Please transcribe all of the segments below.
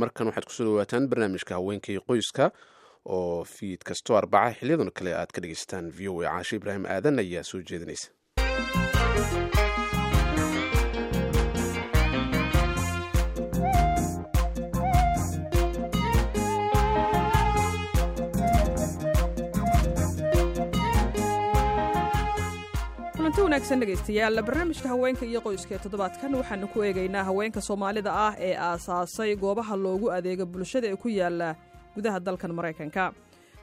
markan waxaad ku soo dhawaataan barnaamijka haweenkii qoyska oo fiid kastoo arbaca xiliyadan kale aad ka dhegeysataan v o a. Caashe ibraahim aadan ayaa soo jeedinaysa wanaagsan dhegaystayaal. Barnaamijka haweenka iyo qoyska ee toddobaadkan waxaanu ku eegaynaa haweenka soomaalida ah ee aasaasay goobaha loogu adeega bulshada ee ku yaalla gudaha dalkan maraykanka.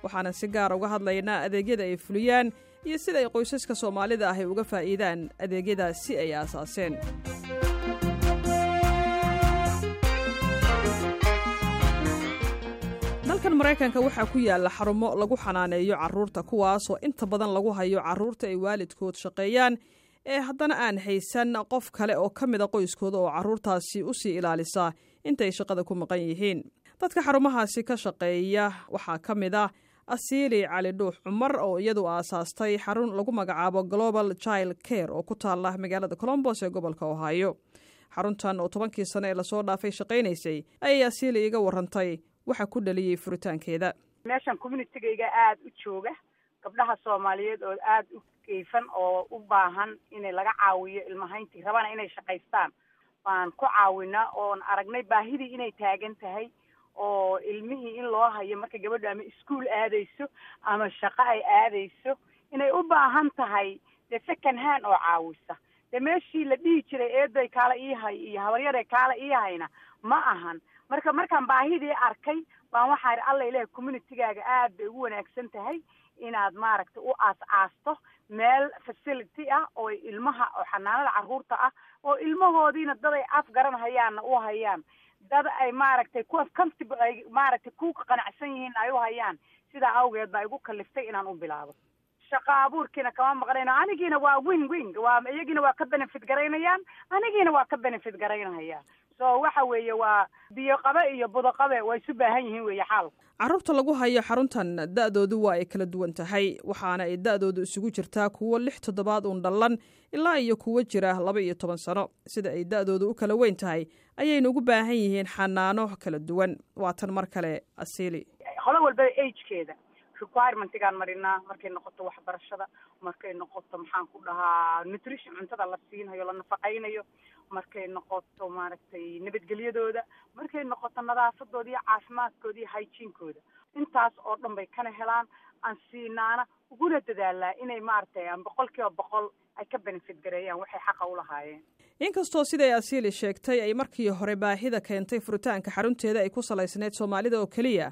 Waxaanan si gaara uga hadlaynaa adeegyada ay fuliyaan iyo sida ay qoysaska soomaalida ah ay uga faa'iidaan adeegyadaas si ay aasaaseen dalkan maraykanka waxaa ku yaalla xarumo lagu xanaaneeyo carruurta kuwaasoo inta badan lagu hayo carruurta ay waalidkood shaqeeyaan. Ee haddana aan haysan qof kale oo ka mida qoyskooda oo carruurtaasi u sii ilaalisa intay shaqada ku maqan yihiin. Dadka xarumahaasi ka shaqeeya waxaa ka mid ah asiili cali dhuux cumar oo iyadu aasaastay xarun lagu magacaabo global child care oo ku taalla magaalada colombos ee gobolka ohio. Xaruntan oo tobankii sane ee la soo dhaafay shaqaynaysay ayay asiili iga warantay waxa ku dhaliyey furitaankeeda. Meeshan communitygayga aada u jooga gabdhaha soomaaliyeed oo aada u keyfan oo u baahan inay laga caawiyo ilmahayntii rabana inay shaqaystaan. Waan ku caawinaa oon aragnay baahidii inay taagan tahay oo ilmihii in loo hayo marka gabadhu ama iskuol aadayso ama shaqo ay aadayso inay u baahan tahay dee second hand oo caawisa dee meeshii la dhihi jiray eeday kaala iihay iyo habaryare kaala iihayna ma ahan. Marka markaan baahidii arkay baan waxaa idhi alla ilahi communitygaaga aad bay ugu wanaagsan tahay inaad maaragtay u aas-aasto meel facility ah oo ilmaha oo xanaanada carruurta ah oo ilmahoodiina dad ay af garan hayaanna u hayaan. Dad ay maaragtay kuwa comfortable ay maaragtay ku qanacsan yihiin ay u hayaan. Sidaa awgeed baa igu kaliftay inaan u bilaabo shaqa abuurkiina kama maqnayno anigiina waa win win. Waa iyagiina waa ka benefit garaynayaan. Anigiina waa ka benefit garaynahayaan so waxa weeye waa biyo qabe iyo budo qabe waa isu baahan yihiin weeye xaalku. Carruurta lagu hayo xaruntan da'doodu waa ay kala duwan tahay. Waxaana ay da'doodu isugu jirtaa kuwo lix toddobaad uun dhallan ilaa iyo kuwo jira laba iyo toban sano. Sida ay da'doodu u kala weyn tahay ayaynu ugu baahan yihiin xanaano kala duwan. Waa tan mar kale asiili holo walbaba agekeeda requirementigaan marinaa markay noqoto waxbarashada markay noqoto maxaan ku dhahaa nutrition cuntada la siinhayo la nafaqaynayo markay noqoto maaragtay nabadgelyadooda markay noqoto nadaafadooda iyo caafimaadkooda iyo hygiinkooda intaas oo dhan bay kana helaan aan siinaana uguna dadaalaa inay maaragtay aan boqol kiiba boqol ay ka benefit gareeyaan waxay xaqa u lahaayeen. Inkastoo siday asiili sheegtay ay markii hore baahida keentay furitaanka xarunteeda ay ku salaysneyd soomaalida oo keliya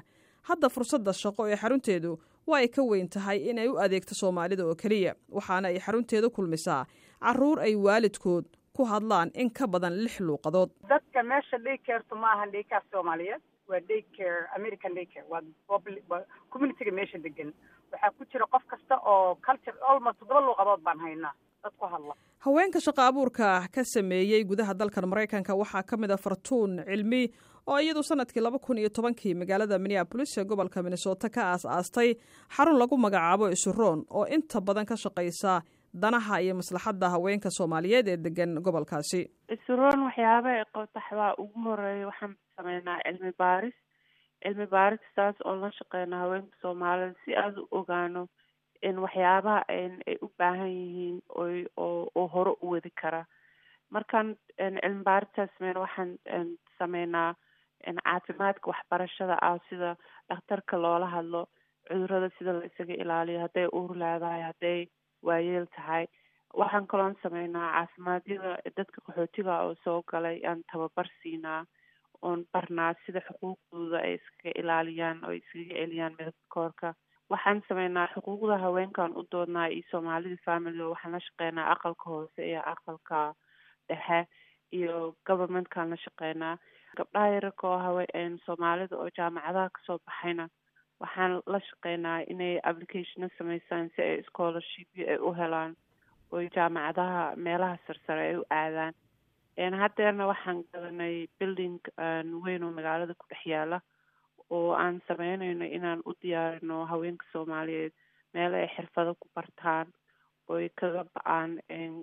hadda fursadda shaqo ee xarunteedu waa ay ka weyn tahay in ay u adeegto soomaalida oo keliya waxaana ay xarunteedu kulmisaa carruur ay waalidkood ku hadlaan in ka badan lix luuqadood. Dadka meesha daycartu ma ahan daycare soomaaliyeed waa daycare american daycare waa communityga meesha degan waxaa ku jira qof kasta oo culture almost toddoba luuqadood baan haynaa haweenka shaqa abuurka ka sameeyey gudaha dalkan maraykanka waxaa ka mid a fartuun cilmi oo iyadu sannadkii laba kun iyo tobankii magaalada minneabolis ee gobolka minnesota ka aas-aastay xarun lagu magacaabo isuroon oo inta badan ka shaqaysa danaha iyo maslaxadda haweenka soomaaliyeed ee degan gobolkaasi. Isuroon waxyaaba ay qotaxbaa ugu horreeya waxaan sameynaa cilmi baaris cilmi baaristaas oo la shaqeyna haweenka soomaalida si aada u ogaano waxyaabaha ay u baahan yihiin oo hore u wadi kara. Markaan cilmi baaristaas sameyna waxaan sameynaa caafimaadka waxbarashada ah sida dhakhtarka loola hadlo cudurrada sida la isaga ilaaliyo hadday uur leedahay hadday waayeel tahay. Waxaan kaloon sameynaa caafimaadiyada dadka qaxootiga oo soo galay aan tababar siinaa oon barnaa sida xuquuqdooda ay iskaga ilaaliyaan oo iskaga celiyaan midabka koorka waxaan sameynaa xuquuqda haweenkaan u doodnaa iyo soomaalida family waxaan la shaqeynaa aqalka hoose iyo aqalka dhexe iyo governmentkaan la shaqeynaa. Gabdhaha yararka oo hawe soomaalida oo jaamacadaha ka soo baxayna waxaan la shaqeynaa inay applicationo sameysaan si ay scholarshipyo ay u helaan oo jaamacadaha meelaha sarsare ay u aadaan. Haddeerna waxaan gadanay building weyn oo magaalada ku dhex yaalla oo aan sameynayno inaan u diyaarino haweenka soomaaliyeed meel ay xirfado ku bartaan oy kaga ba'aan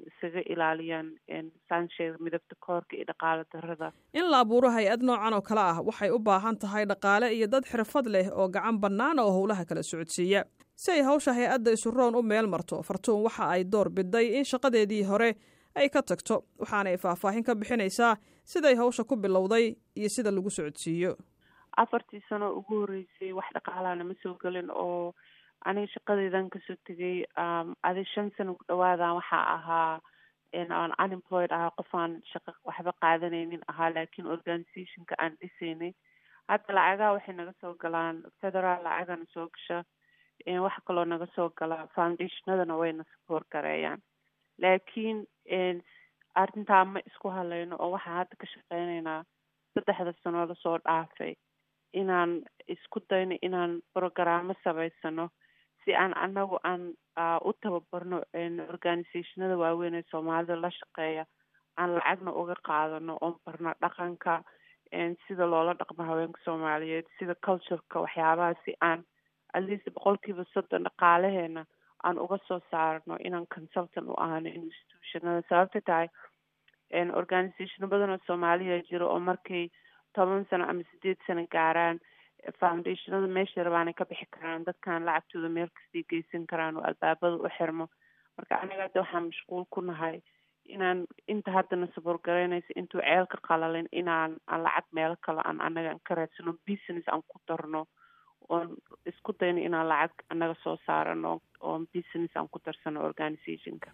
isaga ilaaliyaan saansheega midabta koorka iyo dhaqaalo darada in la abuuro hay'ad noocan oo kale ah waxay u baahan tahay dhaqaale iyo dad xirfad leh oo gacan bannaan oo howlaha kala socodsiiya. Si ay hawsha hay'adda isuroon u meel marto fartuun waxa ay door biday in shaqadeedii hore ay ka tagto. Waxaanay faahfaahin ka bixinaysaa siday hawsha ku bilowday iyo sida lagu socodsiiyo afartii sano ugu horreysay wax dhaqaalahana ma soo gelin oo aniga shaqadeydan ka soo tegay adi shan sano ku dhawaadan waxaa ahaa aan unemployed ahaa qof aan shaqo waxba qaadanaynin ahaa laakiin organizationka aan dhisaynay. Hadda lacagaha waxay naga soo galaan federaal lacagana soo gasha waxa kaloo naga soo gala foundationadana wayna support gareeyaan. Laakiin arrintaa ma isku hadlayno oo waxaan hadda ka shaqeynaynaa saddexda sanoo la soo dhaafay inaan isku dayno inaan brogaraamo samaysano si aan anagu aan u tababarno organizationada waaweyn ee soomaalida la shaqeeya aan lacagna uga qaadano oon barno dhaqanka sida loola dhaqmo haweenka soomaaliyeed sida cultureka waxyaabaha si aan atleast boqolkiiba soddon dhaqaalaheena aan uga soo saarno inaan consultant u ahano institutionada. Sababta tahay organizationo badan oo soomaaliya jiro oo markay toban sano ama sideed sano gaaraan foundationada meesha rabaanay ka bixi karaan dadkan lacagtooda meel kastay geysan karaan oo albaabada u xirmo. Marka aniga hadda waxaan mashquul ku nahay inaan inta haddana saboorgaraynaysa intuu ceelka qalalin inaan aan lacag meelo kale aan anaga ka raadsano business aan ku darno oon isku dayno inaan lacag anaga soo saarano oon business aan ku darsano organizationka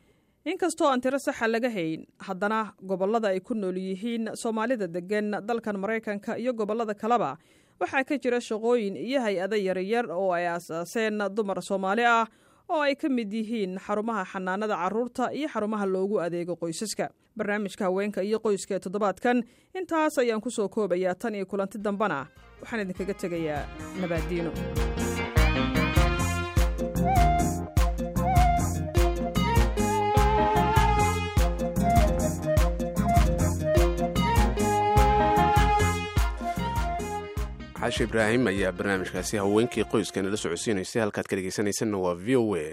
inkastoo aan tiro saxa laga hayn haddana gobollada ay ku nool yihiin soomaalida degan dalkan maraykanka iyo gobollada kaleba waxaa ka jira shaqooyin iyo hay'ado yaryar oo ay aasaaseen dumar soomaali ah oo ay ka mid yihiin xarumaha xanaanada carruurta iyo xarumaha loogu adeego qoysaska. Barnaamijka haweenka iyo qoyska ee toddobaadkan intaas ayaan ku soo koobayaa tan iyo kulanti dambana waxaan idinkaga tegayaa nabaaddiino xaashi ibraahim ayaa barnaamijkaasi haweenkii qoyskan la socodsiinaysay halkaad ka dhegeysanaysanna waa v o a